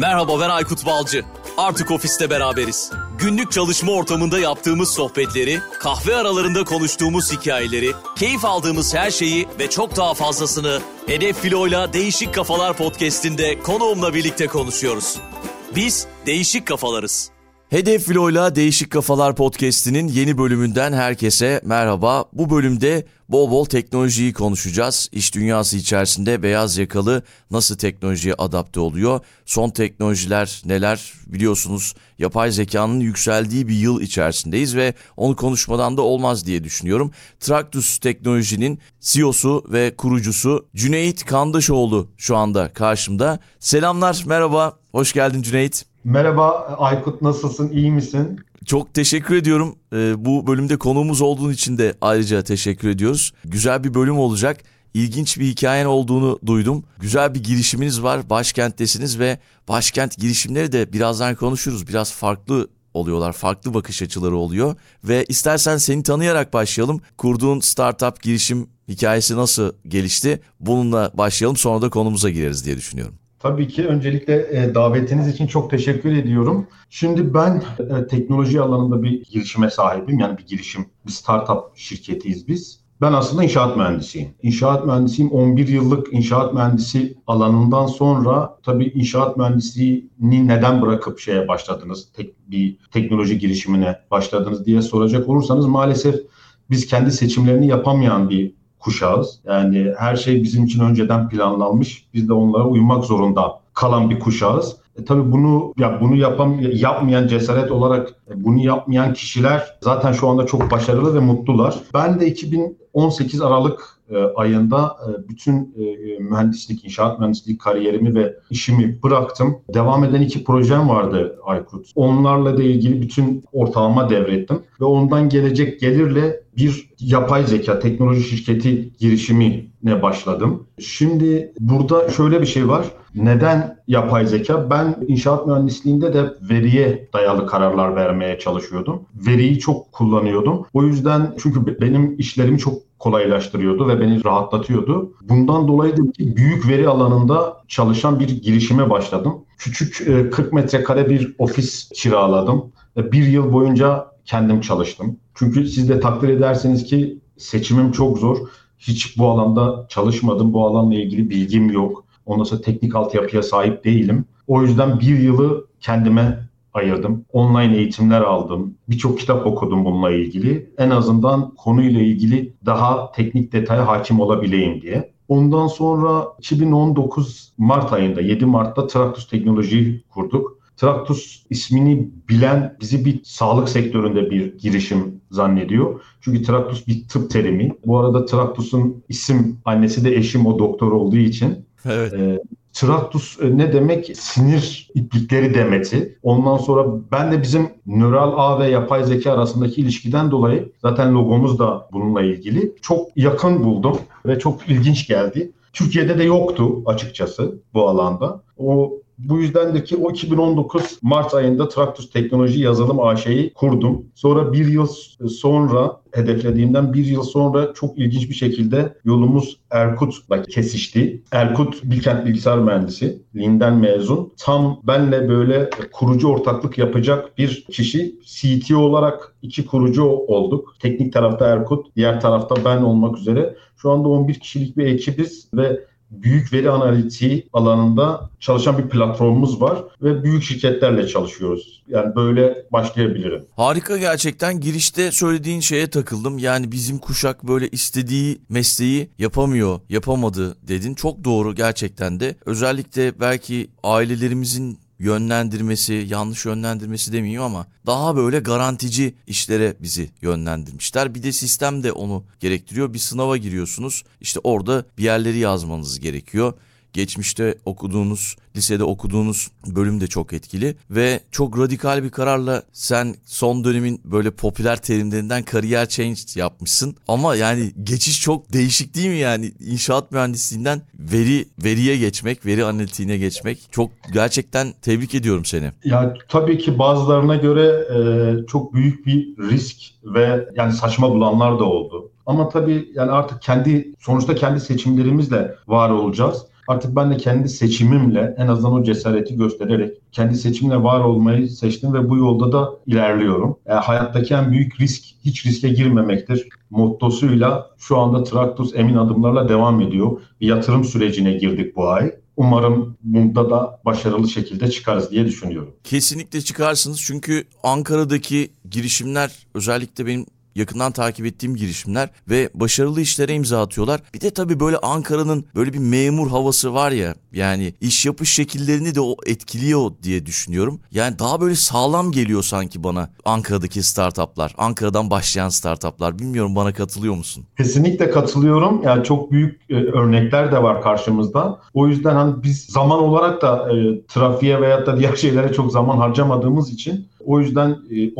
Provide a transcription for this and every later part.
Merhaba ben Aykut Balcı. Artık ofiste beraberiz. Günlük çalışma ortamında yaptığımız sohbetleri, kahve aralarında konuştuğumuz hikayeleri, keyif aldığımız her şeyi ve çok daha fazlasını Hedef Filo'yla Değişik Kafalar podcast'inde konuğumla birlikte konuşuyoruz. Biz değişik kafalarız. Hedef Filo'yla Değişik Kafalar podcast'inin yeni bölümünden herkese merhaba. Bu bölümde bol bol teknolojiyi konuşacağız. İş dünyası içerisinde beyaz yakalı nasıl teknolojiye adapte oluyor? Son teknolojiler neler biliyorsunuz? Yapay zekanın yükseldiği bir yıl içerisindeyiz ve onu konuşmadan da olmaz diye düşünüyorum. Traktus Teknoloji'nin CEO'su ve kurucusu Cüneyt Kandaşoğlu şu anda karşımda. Selamlar, merhaba, hoş geldin Cüneyt. Merhaba Aykut nasılsın iyi misin? Çok teşekkür ediyorum. Ee, bu bölümde konuğumuz olduğun için de ayrıca teşekkür ediyoruz. Güzel bir bölüm olacak. İlginç bir hikayen olduğunu duydum. Güzel bir girişiminiz var. Başkenttesiniz ve başkent girişimleri de birazdan konuşuruz. Biraz farklı oluyorlar. Farklı bakış açıları oluyor. Ve istersen seni tanıyarak başlayalım. Kurduğun startup girişim hikayesi nasıl gelişti? Bununla başlayalım sonra da konumuza gireriz diye düşünüyorum. Tabii ki öncelikle e, davetiniz için çok teşekkür ediyorum. Şimdi ben e, teknoloji alanında bir girişime sahibim. Yani bir girişim, bir startup şirketiyiz biz. Ben aslında inşaat mühendisiyim. İnşaat mühendisiyim. 11 yıllık inşaat mühendisi alanından sonra tabii inşaat mühendisliğini neden bırakıp şeye başladınız? Tek, bir teknoloji girişimine başladınız diye soracak olursanız maalesef biz kendi seçimlerini yapamayan bir kuşağız. Yani her şey bizim için önceden planlanmış. Biz de onlara uymak zorunda kalan bir kuşağız. E tabii bunu ya bunu yapam yapmayan cesaret olarak e, bunu yapmayan kişiler zaten şu anda çok başarılı ve mutlular. Ben de 2018 Aralık e, ayında e, bütün e, mühendislik, inşaat mühendislik kariyerimi ve işimi bıraktım. Devam eden iki projem vardı Aykut. Onlarla da ilgili bütün ortalama devrettim ve ondan gelecek gelirle bir yapay zeka teknoloji şirketi girişimine başladım. Şimdi burada şöyle bir şey var. Neden yapay zeka? Ben inşaat mühendisliğinde de veriye dayalı kararlar vermeye çalışıyordum. Veriyi çok kullanıyordum. O yüzden çünkü benim işlerimi çok kolaylaştırıyordu ve beni rahatlatıyordu. Bundan dolayı da büyük veri alanında çalışan bir girişime başladım. Küçük 40 e, metrekare bir ofis kiraladım. Bir yıl boyunca kendim çalıştım. Çünkü siz de takdir edersiniz ki seçimim çok zor. Hiç bu alanda çalışmadım. Bu alanla ilgili bilgim yok. Ondan sonra teknik altyapıya sahip değilim. O yüzden bir yılı kendime ayırdım. Online eğitimler aldım. Birçok kitap okudum bununla ilgili. En azından konuyla ilgili daha teknik detaya hakim olabileyim diye. Ondan sonra 2019 Mart ayında 7 Mart'ta Traktus Teknoloji'yi kurduk. Traktus ismini bilen bizi bir sağlık sektöründe bir girişim zannediyor. Çünkü Traktus bir tıp terimi. Bu arada Traktus'un isim annesi de eşim o doktor olduğu için. Evet. E, Traktus e, ne demek? Sinir iplikleri demeti. Ondan sonra ben de bizim nöral ağ ve yapay zeka arasındaki ilişkiden dolayı zaten logomuz da bununla ilgili. Çok yakın buldum ve çok ilginç geldi. Türkiye'de de yoktu açıkçası bu alanda. O bu yüzdendir ki o 2019 Mart ayında Traktus Teknoloji Yazılım AŞ'yi kurdum. Sonra bir yıl sonra hedeflediğimden bir yıl sonra çok ilginç bir şekilde yolumuz Erkut'la kesişti. Erkut Bilkent Bilgisayar Mühendisi, Lin'den mezun. Tam benle böyle kurucu ortaklık yapacak bir kişi. CTO olarak iki kurucu olduk. Teknik tarafta Erkut, diğer tarafta ben olmak üzere. Şu anda 11 kişilik bir ekibiz ve büyük veri analitiği alanında çalışan bir platformumuz var ve büyük şirketlerle çalışıyoruz. Yani böyle başlayabilirim. Harika gerçekten. Girişte söylediğin şeye takıldım. Yani bizim kuşak böyle istediği mesleği yapamıyor, yapamadı dedin. Çok doğru gerçekten de. Özellikle belki ailelerimizin yönlendirmesi, yanlış yönlendirmesi demeyeyim ama daha böyle garantici işlere bizi yönlendirmişler. Bir de sistem de onu gerektiriyor. Bir sınava giriyorsunuz. İşte orada bir yerleri yazmanız gerekiyor geçmişte okuduğunuz, lisede okuduğunuz bölüm de çok etkili ve çok radikal bir kararla sen son dönemin böyle popüler terimlerinden kariyer change yapmışsın. Ama yani geçiş çok değişik değil mi yani? inşaat mühendisliğinden veri veriye geçmek, veri analitiğine geçmek çok gerçekten tebrik ediyorum seni. Ya tabii ki bazılarına göre e, çok büyük bir risk ve yani saçma bulanlar da oldu. Ama tabii yani artık kendi sonuçta kendi seçimlerimizle var olacağız. Artık ben de kendi seçimimle en azından o cesareti göstererek kendi seçimle var olmayı seçtim ve bu yolda da ilerliyorum. Yani hayattaki en büyük risk hiç riske girmemektir mottosuyla şu anda Traktus emin adımlarla devam ediyor. Bir yatırım sürecine girdik bu ay. Umarım bunda da başarılı şekilde çıkarız diye düşünüyorum. Kesinlikle çıkarsınız çünkü Ankara'daki girişimler özellikle benim yakından takip ettiğim girişimler ve başarılı işlere imza atıyorlar. Bir de tabii böyle Ankara'nın böyle bir memur havası var ya yani iş yapış şekillerini de o etkiliyor diye düşünüyorum. Yani daha böyle sağlam geliyor sanki bana Ankara'daki startuplar. Ankara'dan başlayan startuplar. Bilmiyorum bana katılıyor musun? Kesinlikle katılıyorum. Yani çok büyük e, örnekler de var karşımızda. O yüzden hani biz zaman olarak da e, trafiğe veyahut da diğer şeylere çok zaman harcamadığımız için o yüzden e,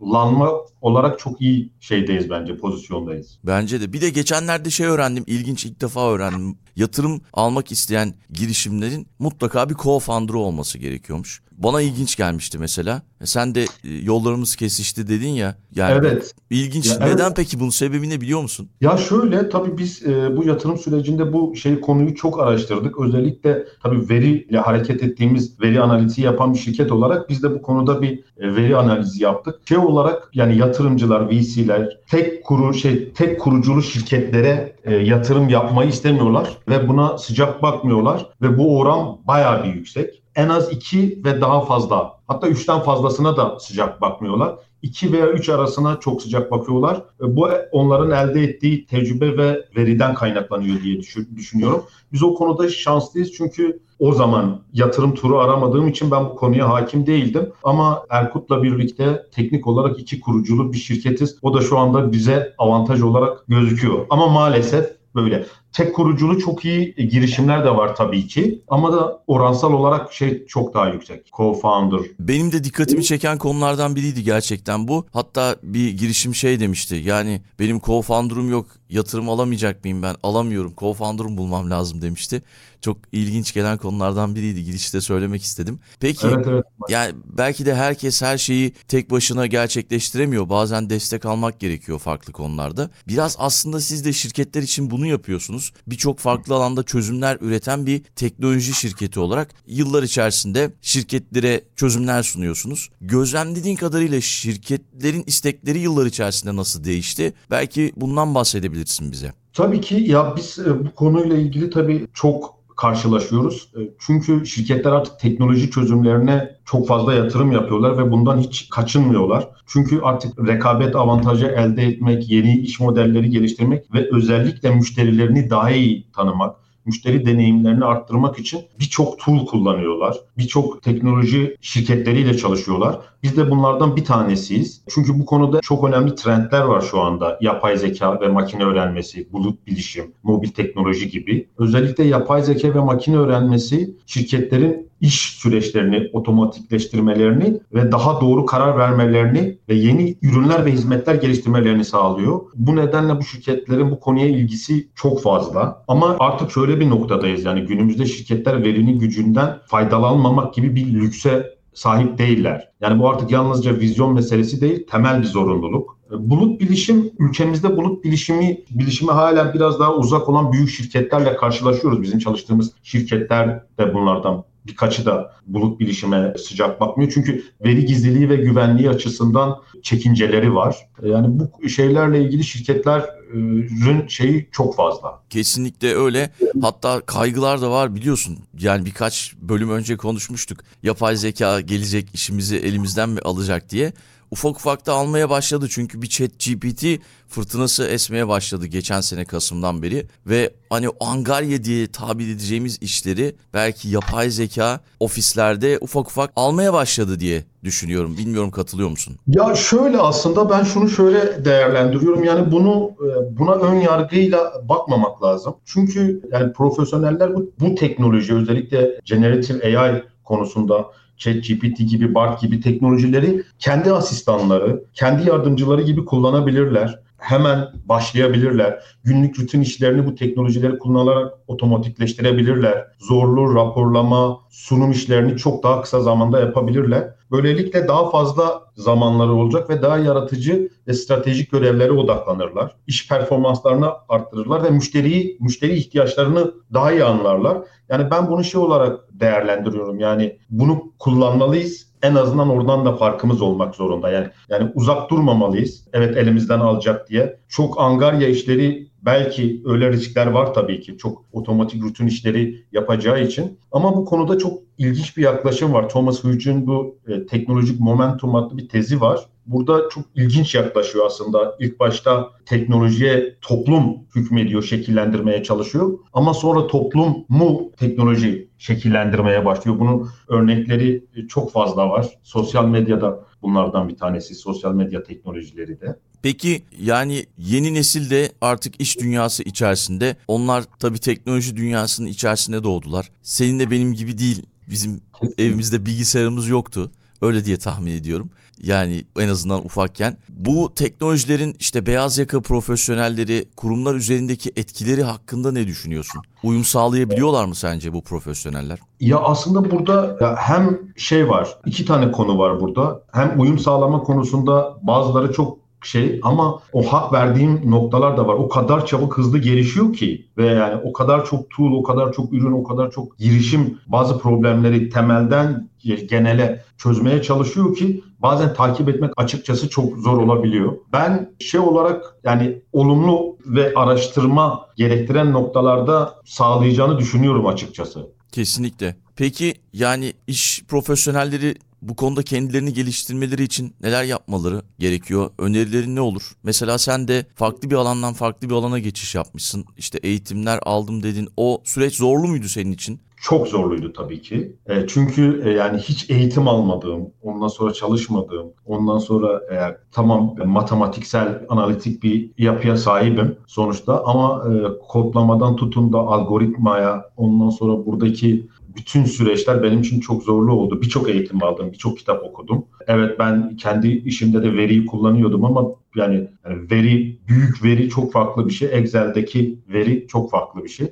odaklanma olarak çok iyi şeydeyiz bence, pozisyondayız. Bence de. Bir de geçenlerde şey öğrendim, ilginç ilk defa öğrendim. Yatırım almak isteyen girişimlerin mutlaka bir co-founder'ı olması gerekiyormuş. Bana ilginç gelmişti mesela. E, sen de e, yollarımız kesişti dedin ya. Yani evet. İlginç. Ya, Neden evet. peki bunun sebebi ne biliyor musun? Ya şöyle tabii biz e, bu yatırım sürecinde bu şey konuyu çok araştırdık. Özellikle tabii veriyle hareket ettiğimiz veri analizi yapan bir şirket olarak biz de bu konuda bir e, veri analizi yaptık. Şey olarak yani yatırımcılar, VC'ler tek kuru şey tek kuruculu şirketlere e, yatırım yapmayı istemiyorlar ve buna sıcak bakmıyorlar ve bu oran bayağı bir yüksek en az 2 ve daha fazla hatta 3'ten fazlasına da sıcak bakmıyorlar. 2 veya 3 arasına çok sıcak bakıyorlar. E, bu onların elde ettiği tecrübe ve veriden kaynaklanıyor diye düşünüyorum. Biz o konuda şanslıyız çünkü o zaman yatırım turu aramadığım için ben bu konuya hakim değildim. Ama Erkut'la birlikte teknik olarak iki kuruculu bir şirketiz. O da şu anda bize avantaj olarak gözüküyor. Ama maalesef böyle. Tek kuruculu çok iyi girişimler de var tabii ki ama da oransal olarak şey çok daha yüksek. Co-founder. Benim de dikkatimi çeken konulardan biriydi gerçekten bu. Hatta bir girişim şey demişti. Yani benim co-founder'ım yok. Yatırım alamayacak mıyım ben? Alamıyorum. Co-founder'ım bulmam lazım demişti. Çok ilginç gelen konulardan biriydi. Girişte söylemek istedim. Peki evet, evet. yani belki de herkes her şeyi tek başına gerçekleştiremiyor. Bazen destek almak gerekiyor farklı konularda. Biraz aslında siz de şirketler için bunu yapıyorsunuz birçok farklı alanda çözümler üreten bir teknoloji şirketi olarak yıllar içerisinde şirketlere çözümler sunuyorsunuz. Gözlemlediğin kadarıyla şirketlerin istekleri yıllar içerisinde nasıl değişti? Belki bundan bahsedebilirsin bize. Tabii ki ya biz e, bu konuyla ilgili tabii çok karşılaşıyoruz. E, çünkü şirketler artık teknoloji çözümlerine çok fazla yatırım yapıyorlar ve bundan hiç kaçınmıyorlar. Çünkü artık rekabet avantajı elde etmek, yeni iş modelleri geliştirmek ve özellikle müşterilerini daha iyi tanımak, müşteri deneyimlerini arttırmak için birçok tool kullanıyorlar. Birçok teknoloji şirketleriyle çalışıyorlar. Biz de bunlardan bir tanesiyiz. Çünkü bu konuda çok önemli trendler var şu anda. Yapay zeka ve makine öğrenmesi, bulut bilişim, mobil teknoloji gibi. Özellikle yapay zeka ve makine öğrenmesi şirketlerin iş süreçlerini otomatikleştirmelerini ve daha doğru karar vermelerini ve yeni ürünler ve hizmetler geliştirmelerini sağlıyor. Bu nedenle bu şirketlerin bu konuya ilgisi çok fazla. Ama artık şöyle bir noktadayız yani günümüzde şirketler verinin gücünden faydalanmamak gibi bir lükse sahip değiller. Yani bu artık yalnızca vizyon meselesi değil, temel bir zorunluluk. Bulut bilişim, ülkemizde bulut bilişimi, bilişime hala biraz daha uzak olan büyük şirketlerle karşılaşıyoruz. Bizim çalıştığımız şirketler de bunlardan birkaçı da bulut bilişime sıcak bakmıyor. Çünkü veri gizliliği ve güvenliği açısından çekinceleri var. Yani bu şeylerle ilgili şirketlerin şeyi çok fazla. Kesinlikle öyle. Hatta kaygılar da var biliyorsun. Yani birkaç bölüm önce konuşmuştuk. Yapay zeka gelecek işimizi elimizden mi alacak diye ufak ufak da almaya başladı. Çünkü bir chat GPT fırtınası esmeye başladı geçen sene Kasım'dan beri. Ve hani angarya diye tabir edeceğimiz işleri belki yapay zeka ofislerde ufak ufak almaya başladı diye düşünüyorum. Bilmiyorum katılıyor musun? Ya şöyle aslında ben şunu şöyle değerlendiriyorum. Yani bunu e, buna ön yargıyla bakmamak lazım. Çünkü yani profesyoneller bu, bu teknoloji özellikle generative AI konusunda ChatGPT gibi, BART gibi teknolojileri kendi asistanları, kendi yardımcıları gibi kullanabilirler. Hemen başlayabilirler. Günlük rutin işlerini bu teknolojileri kullanarak otomatikleştirebilirler. Zorlu raporlama, sunum işlerini çok daha kısa zamanda yapabilirler. Böylelikle daha fazla zamanları olacak ve daha yaratıcı ve stratejik görevlere odaklanırlar. İş performanslarını arttırırlar ve müşteriyi, müşteri ihtiyaçlarını daha iyi anlarlar. Yani ben bunu şey olarak değerlendiriyorum. Yani bunu kullanmalıyız. En azından oradan da farkımız olmak zorunda. Yani yani uzak durmamalıyız. Evet elimizden alacak diye. Çok angarya işleri belki öyle riskler var tabii ki. Çok otomatik rutin işleri yapacağı için. Ama bu konuda çok ilginç bir yaklaşım var. Thomas Hughes bu e, teknolojik momentum adlı bir tezi var burada çok ilginç yaklaşıyor aslında. İlk başta teknolojiye toplum hükmediyor, şekillendirmeye çalışıyor. Ama sonra toplum mu teknoloji şekillendirmeye başlıyor. Bunun örnekleri çok fazla var. Sosyal medyada bunlardan bir tanesi. Sosyal medya teknolojileri de. Peki yani yeni nesil de artık iş dünyası içerisinde. Onlar tabii teknoloji dünyasının içerisinde doğdular. Senin de benim gibi değil. Bizim evimizde bilgisayarımız yoktu. Öyle diye tahmin ediyorum. Yani en azından ufakken. Bu teknolojilerin işte beyaz yaka profesyonelleri, kurumlar üzerindeki etkileri hakkında ne düşünüyorsun? Uyum sağlayabiliyorlar mı sence bu profesyoneller? Ya aslında burada ya hem şey var, iki tane konu var burada. Hem uyum sağlama konusunda bazıları çok şey ama o hak verdiğim noktalar da var. O kadar çabuk hızlı gelişiyor ki ve yani o kadar çok tool, o kadar çok ürün, o kadar çok girişim bazı problemleri temelden genele çözmeye çalışıyor ki bazen takip etmek açıkçası çok zor olabiliyor. Ben şey olarak yani olumlu ve araştırma gerektiren noktalarda sağlayacağını düşünüyorum açıkçası. Kesinlikle. Peki yani iş profesyonelleri bu konuda kendilerini geliştirmeleri için neler yapmaları gerekiyor? Önerilerin ne olur? Mesela sen de farklı bir alandan farklı bir alana geçiş yapmışsın. İşte eğitimler aldım dedin. O süreç zorlu muydu senin için? Çok zorluydu tabii ki. E, çünkü e, yani hiç eğitim almadığım, ondan sonra çalışmadığım, ondan sonra e, tamam matematiksel, analitik bir yapıya sahibim sonuçta ama e, kodlamadan tutun da algoritmaya, ondan sonra buradaki bütün süreçler benim için çok zorlu oldu. Birçok eğitim aldım, birçok kitap okudum. Evet ben kendi işimde de veriyi kullanıyordum ama yani, yani veri, büyük veri çok farklı bir şey. Excel'deki veri çok farklı bir şey.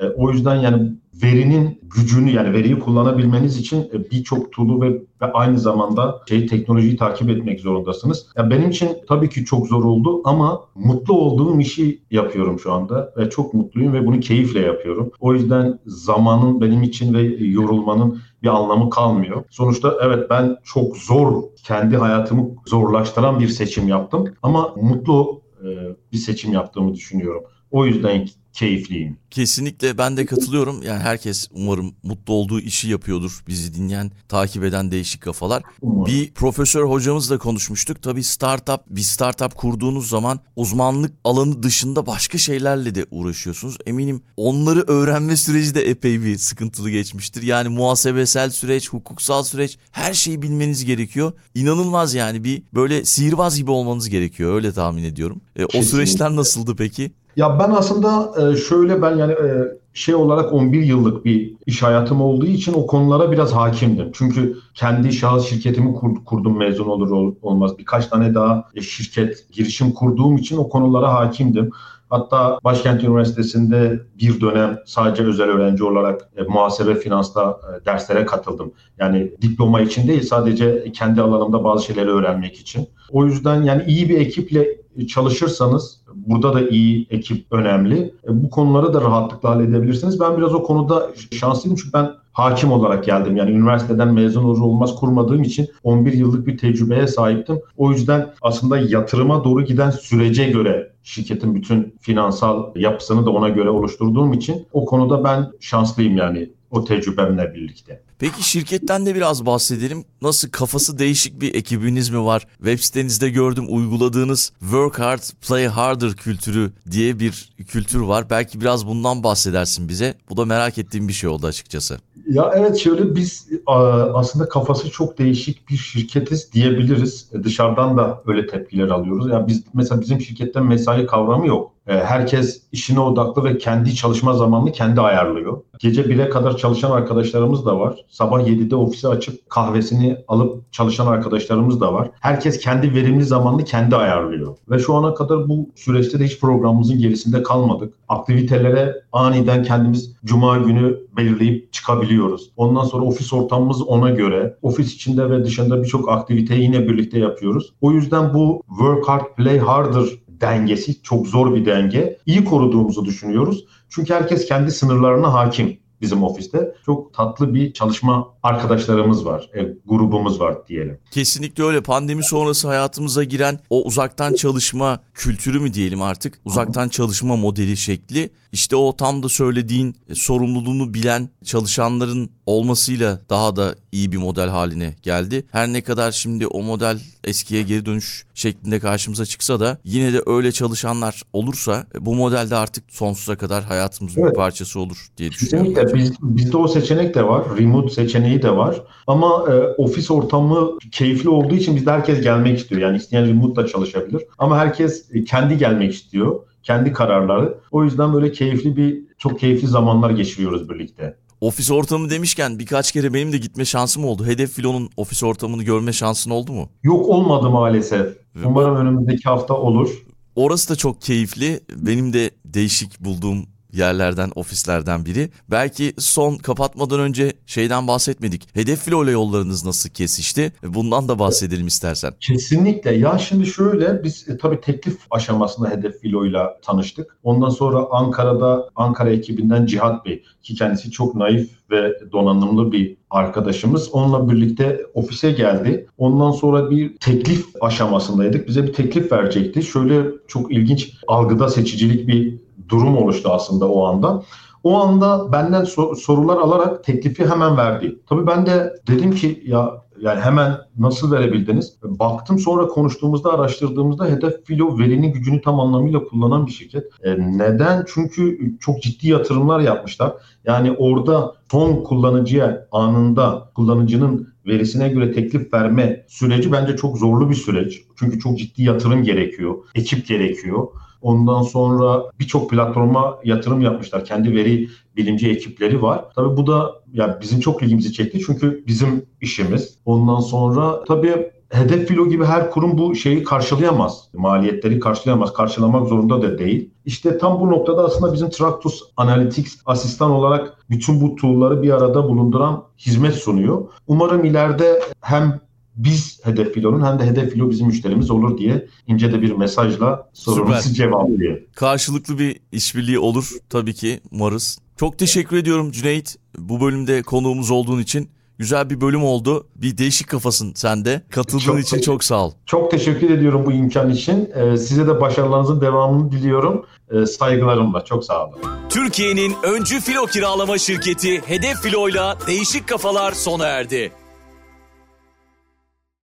E, o yüzden yani verinin gücünü yani veriyi kullanabilmeniz için e, birçok tool'u ve, ve aynı zamanda şey teknolojiyi takip etmek zorundasınız. Yani benim için tabii ki çok zor oldu ama mutlu olduğum işi yapıyorum şu anda ve çok mutluyum ve bunu keyifle yapıyorum. O yüzden zamanın benim için ve yorulmanın bir anlamı kalmıyor. Sonuçta evet ben çok zor kendi hayatımı zorlaştıran bir seçim yaptım ama mutlu e, bir seçim yaptığımı düşünüyorum. O yüzden keyifliyim. Kesinlikle ben de katılıyorum. Yani herkes umarım mutlu olduğu işi yapıyordur. Bizi dinleyen, takip eden değişik kafalar. Umarım. Bir profesör hocamızla konuşmuştuk. Tabii startup, bir startup kurduğunuz zaman uzmanlık alanı dışında başka şeylerle de uğraşıyorsunuz. Eminim onları öğrenme süreci de epey bir sıkıntılı geçmiştir. Yani muhasebesel süreç, hukuksal süreç her şeyi bilmeniz gerekiyor. İnanılmaz yani bir böyle sihirbaz gibi olmanız gerekiyor öyle tahmin ediyorum. E, o süreçler nasıldı peki? Ya ben aslında e, şöyle ben yani e, şey olarak 11 yıllık bir iş hayatım olduğu için o konulara biraz hakimdim. Çünkü kendi şahıs şirketimi kurdum mezun olur olmaz. Birkaç tane daha e, şirket girişim kurduğum için o konulara hakimdim. Hatta Başkent Üniversitesi'nde bir dönem sadece özel öğrenci olarak e, muhasebe finansta e, derslere katıldım. Yani diploma için değil sadece kendi alanımda bazı şeyleri öğrenmek için. O yüzden yani iyi bir ekiple çalışırsanız burada da iyi ekip önemli. E, bu konuları da rahatlıkla halledebilirsiniz. Ben biraz o konuda şanslıyım çünkü ben hakim olarak geldim. Yani üniversiteden mezun olur olmaz kurmadığım için 11 yıllık bir tecrübeye sahiptim. O yüzden aslında yatırıma doğru giden sürece göre şirketin bütün finansal yapısını da ona göre oluşturduğum için o konuda ben şanslıyım yani o tecrübemle birlikte. Peki şirketten de biraz bahsedelim. Nasıl kafası değişik bir ekibiniz mi var? Web sitenizde gördüm uyguladığınız work hard, play harder kültürü diye bir kültür var. Belki biraz bundan bahsedersin bize. Bu da merak ettiğim bir şey oldu açıkçası. Ya evet şöyle biz aslında kafası çok değişik bir şirketiz diyebiliriz. Dışarıdan da öyle tepkiler alıyoruz. Ya biz mesela bizim şirketten mesai kavramı yok. E, herkes işine odaklı ve kendi çalışma zamanını kendi ayarlıyor. Gece 1'e kadar çalışan arkadaşlarımız da var. Sabah 7'de ofisi açıp kahvesini alıp çalışan arkadaşlarımız da var. Herkes kendi verimli zamanını kendi ayarlıyor. Ve şu ana kadar bu süreçte de hiç programımızın gerisinde kalmadık. Aktivitelere aniden kendimiz cuma günü belirleyip çıkabiliyoruz. Ondan sonra ofis ortamımız ona göre. Ofis içinde ve dışında birçok aktiviteyi yine birlikte yapıyoruz. O yüzden bu work hard, play harder dengesi çok zor bir denge. İyi koruduğumuzu düşünüyoruz. Çünkü herkes kendi sınırlarına hakim bizim ofiste. Çok tatlı bir çalışma arkadaşlarımız var, e, grubumuz var diyelim. Kesinlikle öyle. Pandemi sonrası hayatımıza giren o uzaktan çalışma kültürü mü diyelim artık? Uzaktan çalışma modeli şekli. İşte o tam da söylediğin e, sorumluluğunu bilen çalışanların olmasıyla daha da iyi bir model haline geldi. Her ne kadar şimdi o model eskiye geri dönüş şeklinde karşımıza çıksa da yine de öyle çalışanlar olursa e, bu modelde artık sonsuza kadar hayatımızın evet. bir parçası olur diye düşünüyorum. Kesinlikle. Biz, bizde o seçenek de var. Remote seçeneği de var. Ama e, ofis ortamı keyifli olduğu için bizde herkes gelmek istiyor. Yani isteyen remote da çalışabilir. Ama herkes e, kendi gelmek istiyor. Kendi kararları. O yüzden böyle keyifli bir, çok keyifli zamanlar geçiriyoruz birlikte. Ofis ortamı demişken birkaç kere benim de gitme şansım oldu. Hedef Filo'nun ofis ortamını görme şansın oldu mu? Yok olmadı maalesef. Umarım önümüzdeki hafta olur. Orası da çok keyifli. Benim de değişik bulduğum yerlerden, ofislerden biri. Belki son kapatmadan önce şeyden bahsetmedik. Hedef filo ile yollarınız nasıl kesişti? Bundan da bahsedelim istersen. Kesinlikle. Ya şimdi şöyle biz e, tabii teklif aşamasında Hedef Filo ile tanıştık. Ondan sonra Ankara'da Ankara ekibinden Cihat Bey ki kendisi çok naif ve donanımlı bir arkadaşımız. Onunla birlikte ofise geldi. Ondan sonra bir teklif aşamasındaydık. Bize bir teklif verecekti. Şöyle çok ilginç algıda seçicilik bir durum oluştu aslında o anda. O anda benden sor- sorular alarak teklifi hemen verdi. Tabii ben de dedim ki ya yani hemen nasıl verebildiniz? Baktım sonra konuştuğumuzda, araştırdığımızda Hedef Filo verinin gücünü tam anlamıyla kullanan bir şirket. E, neden? Çünkü çok ciddi yatırımlar yapmışlar. Yani orada son kullanıcıya anında kullanıcının verisine göre teklif verme süreci bence çok zorlu bir süreç. Çünkü çok ciddi yatırım gerekiyor, ekip gerekiyor. Ondan sonra birçok platforma yatırım yapmışlar. Kendi veri bilimci ekipleri var. Tabii bu da ya bizim çok ilgimizi çekti çünkü bizim işimiz. Ondan sonra tabii Hedef Filo gibi her kurum bu şeyi karşılayamaz. Maliyetleri karşılayamaz. Karşılamak zorunda da değil. İşte tam bu noktada aslında bizim Tractus Analytics asistan olarak bütün bu tool'ları bir arada bulunduran hizmet sunuyor. Umarım ileride hem biz hedef filonun hem de hedef filo bizim müşterimiz olur diye ince de bir mesajla sorunuzu cevaplıyor. Karşılıklı bir işbirliği olur tabii ki umarız. Çok teşekkür ediyorum Cüneyt. Bu bölümde konuğumuz olduğun için güzel bir bölüm oldu. Bir değişik kafasın sen de. Katıldığın çok için çok sağ ol. Çok teşekkür ediyorum bu imkan için. Ee, size de başarılarınızın devamını diliyorum. Ee, saygılarımla. Çok sağ olun. Türkiye'nin öncü filo kiralama şirketi Hedef Filo'yla Değişik Kafalar sona erdi.